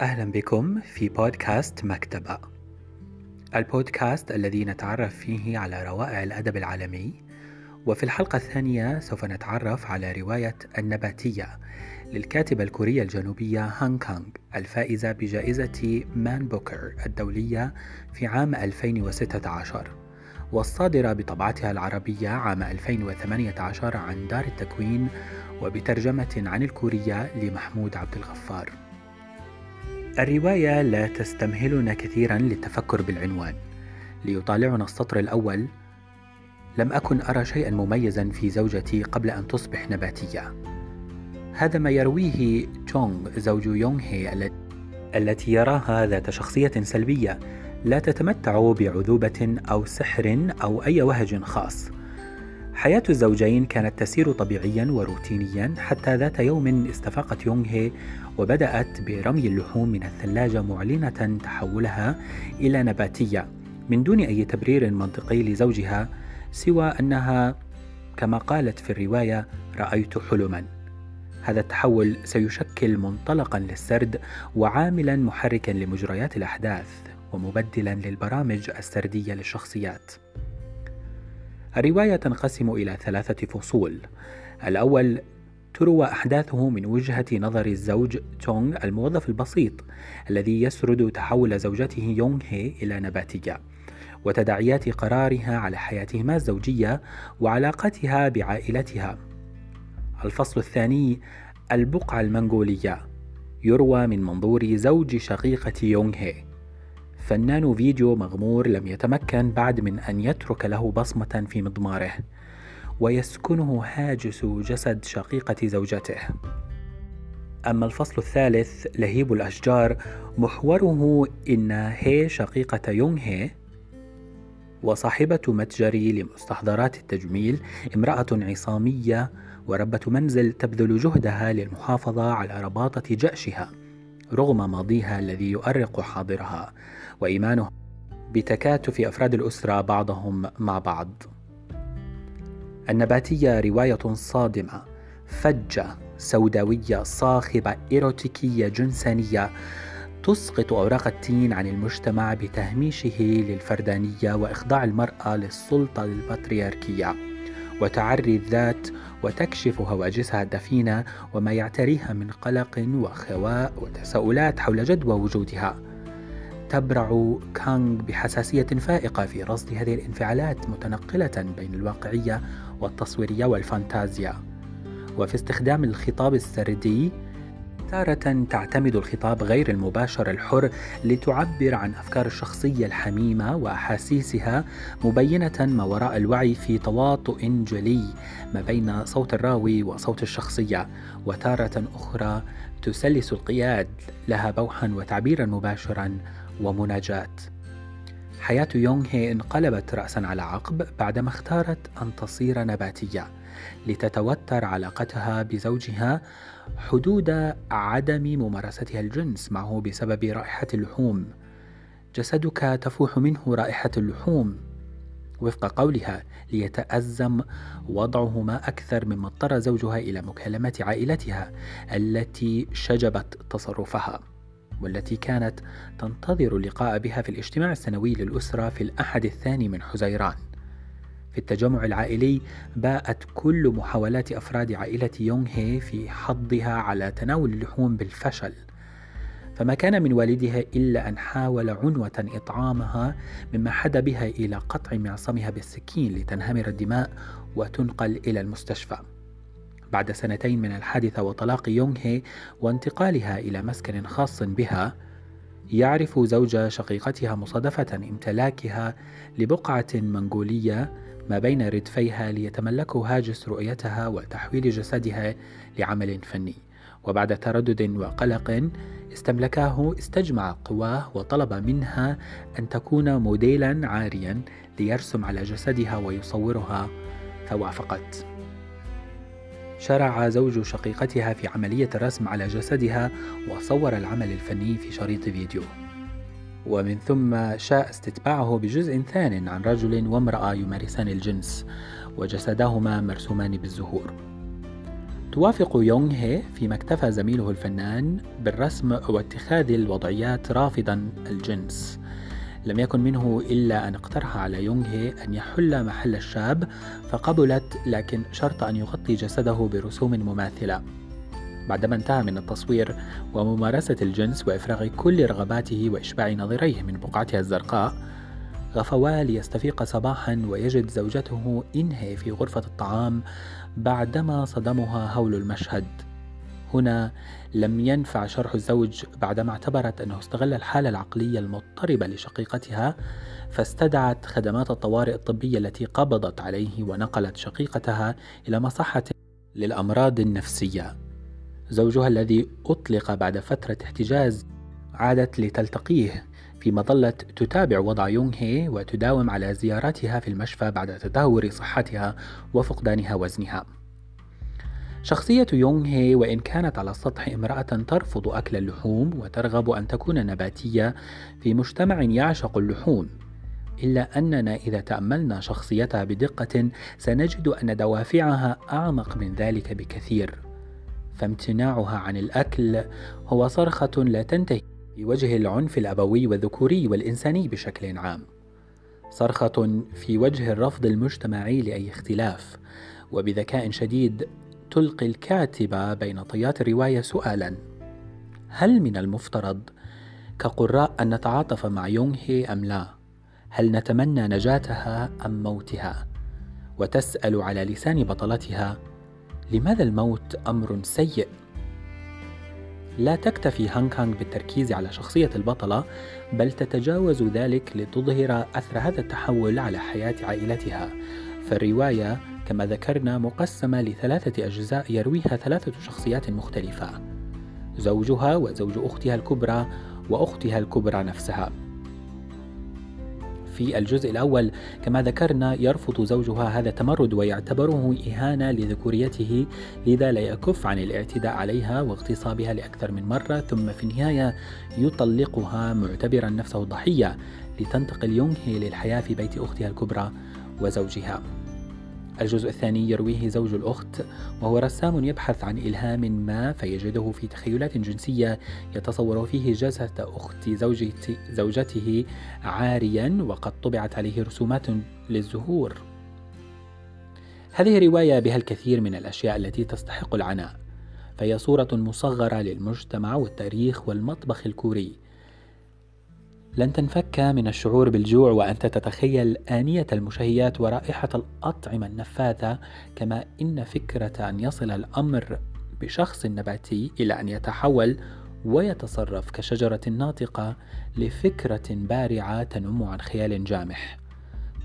أهلا بكم في بودكاست مكتبة. البودكاست الذي نتعرف فيه على روائع الأدب العالمي وفي الحلقة الثانية سوف نتعرف على رواية النباتية للكاتبة الكورية الجنوبية هانغ كانغ الفائزة بجائزة مان بوكر الدولية في عام 2016 والصادرة بطبعتها العربية عام 2018 عن دار التكوين وبترجمة عن الكورية لمحمود عبد الغفار. الرواية لا تستمهلنا كثيرا للتفكر بالعنوان ليطالعنا السطر الأول لم أكن أرى شيئا مميزا في زوجتي قبل أن تصبح نباتية. هذا ما يرويه تشونغ زوج يونغ هي التي يراها ذات شخصية سلبية لا تتمتع بعذوبة أو سحر أو أي وهج خاص. حياة الزوجين كانت تسير طبيعيا وروتينيا حتى ذات يوم استفاقت يونغ هي وبدأت برمي اللحوم من الثلاجة معلنة تحولها إلى نباتية. من دون أي تبرير منطقي لزوجها سوى أنها كما قالت في الرواية رأيت حلما. هذا التحول سيشكل منطلقا للسرد وعاملا محركا لمجريات الأحداث ومبدلا للبرامج السردية للشخصيات. الرواية تنقسم إلى ثلاثة فصول الأول تروى أحداثه من وجهة نظر الزوج تونغ الموظف البسيط الذي يسرد تحول زوجته يونغ هي إلى نباتية وتداعيات قرارها على حياتهما الزوجية وعلاقتها بعائلتها. الفصل الثاني البقعة المنغولية يروى من منظور زوج شقيقة يونغ هي فنان فيديو مغمور لم يتمكن بعد من أن يترك له بصمة في مضماره ويسكنه هاجس جسد شقيقة زوجته. أما الفصل الثالث لهيب الأشجار محوره إن هي شقيقة يونغ هي وصاحبة متجري لمستحضرات التجميل امرأة عصامية وربة منزل تبذل جهدها للمحافظة على رباطة جأشها رغم ماضيها الذي يؤرق حاضرها وإيمانها بتكاتف أفراد الأسرة بعضهم مع بعض. النباتية رواية صادمة، فجة، سوداوية، صاخبة، إيروتيكية، جنسانية، تسقط أوراق التين عن المجتمع بتهميشه للفردانية وإخضاع المرأة للسلطة البطريركية وتعري الذات وتكشف هواجسها الدفينة وما يعتريها من قلق وخواء وتساؤلات حول جدوى وجودها. تبرع كانغ بحساسية فائقة في رصد هذه الانفعالات متنقلة بين الواقعية والتصويرية والفانتازيا. وفي استخدام الخطاب السردي تارة تعتمد الخطاب غير المباشر الحر لتعبر عن أفكار الشخصية الحميمة وأحاسيسها مبينة ما وراء الوعي في تواطؤ جلي ما بين صوت الراوي وصوت الشخصية. وتارة أخرى تسلس القياد لها بوحا وتعبيرا مباشرا ومناجاة. حياة يونغ هي انقلبت رأسا على عقب بعدما اختارت أن تصير نباتية لتتوتر علاقتها بزوجها حدود عدم ممارستها الجنس معه بسبب رائحة اللحوم. جسدك تفوح منه رائحة اللحوم. وفق قولها ليتأزم وضعهما أكثر مما اضطر زوجها إلى مكالمة عائلتها التي شجبت تصرفها والتي كانت تنتظر اللقاء بها في الاجتماع السنوي للأسرة في الأحد الثاني من حزيران. في التجمع العائلي باءت كل محاولات أفراد عائلة يونغ هي في حضها على تناول اللحوم بالفشل. فما كان من والدها إلا أن حاول عنوة إطعامها مما حدا بها إلى قطع معصمها بالسكين لتنهمر الدماء وتنقل إلى المستشفى. بعد سنتين من الحادثة وطلاق يونغ هي وانتقالها إلى مسكن خاص بها يعرف زوج شقيقتها مصادفة امتلاكها لبقعة منغولية ما بين ردفيها ليتملكه هاجس رؤيتها وتحويل جسدها لعمل فني. وبعد تردد وقلق استملكاه استجمع قواه وطلب منها أن تكون موديلا عاريا ليرسم على جسدها ويصورها فوافقت شرع زوج شقيقتها في عملية الرسم على جسدها وصور العمل الفني في شريط فيديو. ومن ثم شاء استتباعه بجزء ثان عن رجل وامرأة يمارسان الجنس وجسداهما مرسومان بالزهور. توافق يونغ هي فيما اكتفى زميله الفنان بالرسم واتخاذ الوضعيات رافضا الجنس. لم يكن منه إلا أن اقترح على يونغ هي أن يحل محل الشاب فقبلت لكن شرط أن يغطي جسده برسوم مماثلة. بعدما انتهى من التصوير وممارسة الجنس وإفراغ كل رغباته وإشباع نظريه من بقعتها الزرقاء غفوا ليستفيق صباحا ويجد زوجته إنهي في غرفة الطعام بعدما صدمها هول المشهد. هنا لم ينفع شرح الزوج بعدما اعتبرت أنه استغل الحالة العقلية المضطربة لشقيقتها فاستدعت خدمات الطوارئ الطبية التي قبضت عليه ونقلت شقيقتها إلى مصحة للأمراض النفسية. زوجها الذي أطلق بعد فترة احتجاز عادت لتلتقيه فيما ظلت تتابع وضع يونغ هي وتداوم على زياراتها في المشفى بعد تدهور صحتها وفقدانها وزنها. شخصية يونغ هي وإن كانت على السطح امرأة ترفض أكل اللحوم وترغب أن تكون نباتية في مجتمع يعشق اللحوم إلا أننا إذا تأملنا شخصيتها بدقة سنجد أن دوافعها أعمق من ذلك بكثير. فامتناعها عن الأكل هو صرخة لا تنتهي في وجه العنف الأبوي والذكوري والإنساني بشكل عام صرخة في وجه الرفض المجتمعي لأي اختلاف وبذكاء شديد تلقي الكاتبة بين طيات الرواية سؤالا هل من المفترض كقراء أن نتعاطف مع يونغ هي أم لا؟ هل نتمنى نجاتها أم موتها؟ وتسأل على لسان بطلتها لماذا الموت أمر سيء؟ لا تكتفي هانغ كانغ بالتركيز على شخصية البطلة بل تتجاوز ذلك لتظهر أثر هذا التحول على حياة عائلتها. فالرواية كما ذكرنا مقسمة لثلاثة أجزاء يرويها ثلاثة شخصيات مختلفة. زوجها وزوج أختها الكبرى وأختها الكبرى نفسها. في الجزء الأول. كما ذكرنا يرفض زوجها هذا التمرد ويعتبره إهانة لذكوريته لذا لا يكف عن الاعتداء عليها واغتصابها لأكثر من مرة. ثم في النهاية يطلقها معتبرا نفسه ضحية لتنتقل يونغ هي للحياة في بيت أختها الكبرى وزوجها. الجزء الثاني يرويه زوج الأخت وهو رسام يبحث عن إلهام ما فيجده في تخيلات جنسية يتصور فيه جسد أخت زوجته عاريا وقد طبعت عليه رسومات للزهور. هذه رواية بها الكثير من الأشياء التي تستحق العناء فهي صورة مصغرة للمجتمع والتاريخ والمطبخ الكوري. لن تنفك من الشعور بالجوع وأنت تتخيل آنية المشهيات ورائحة الأطعمة النفاذة كما إن فكرة أن يصل الأمر بشخص نباتي إلى أن يتحول ويتصرف كشجرة ناطقة لفكرة بارعة تنم عن خيال جامح.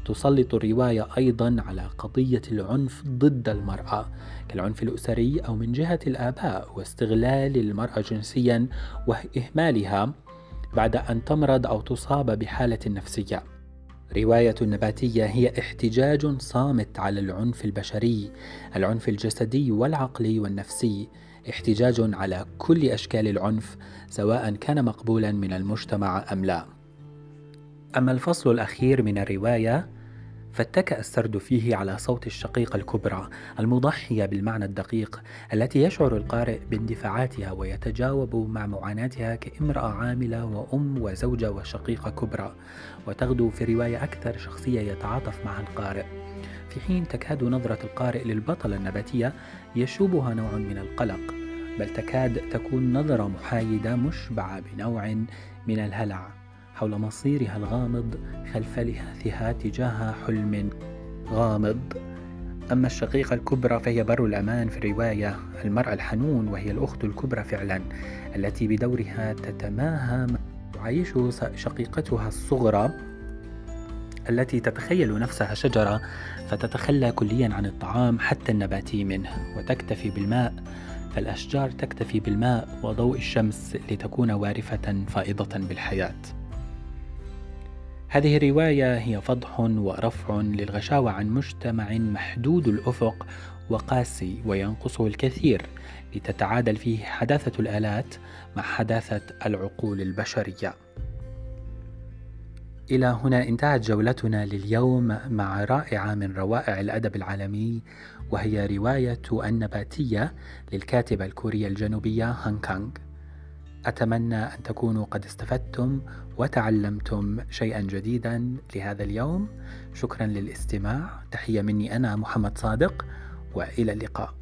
تسلط الرواية أيضا على قضية العنف ضد المرأة كالعنف الأسري أو من جهة الآباء واستغلال المرأة جنسيا وإهمالها بعد أن تمرض أو تصاب بحالة نفسية. رواية النباتية هي احتجاج صامت على العنف البشري، العنف الجسدي والعقلي والنفسي، احتجاج على كل أشكال العنف سواء كان مقبولا من المجتمع أم لا. أما الفصل الأخير من الرواية فاتكأ السرد فيه على صوت الشقيقة الكبرى المضحية بالمعنى الدقيق التي يشعر القارئ باندفاعاتها ويتجاوب مع معاناتها كامرأة عاملة وأم وزوجة وشقيقة كبرى. وتغدو في الرواية أكثر شخصية يتعاطف معها القارئ. في حين تكاد نظرة القارئ للبطلة النباتية يشوبها نوع من القلق بل تكاد تكون نظرة محايدة مشبعة بنوع من الهلع. حول مصيرها الغامض خلف لهاثها تجاه حلم غامض. أما الشقيقة الكبرى فهي بر الأمان في الرواية المرأة الحنون وهي الأخت الكبرى فعلا التي بدورها تتماهى. تعيش شقيقتها الصغرى التي تتخيل نفسها شجرة فتتخلى كليا عن الطعام حتى النباتي منه وتكتفي بالماء. فالأشجار تكتفي بالماء وضوء الشمس لتكون وارفة فائضة بالحياة. هذه الرواية هي فضح ورفع للغشاوة عن مجتمع محدود الأفق وقاسي وينقصه الكثير لتتعادل فيه حداثة الآلات مع حداثة العقول البشرية. إلى هنا انتهت جولتنا لليوم مع رائعة من روائع الأدب العالمي وهي رواية النباتية للكاتبة الكورية الجنوبية هانغ كانغ أتمنى أن تكونوا قد استفدتم وتعلمتم شيئا جديدا لهذا اليوم. شكرا للاستماع. تحية مني أنا محمد صادق وإلى اللقاء.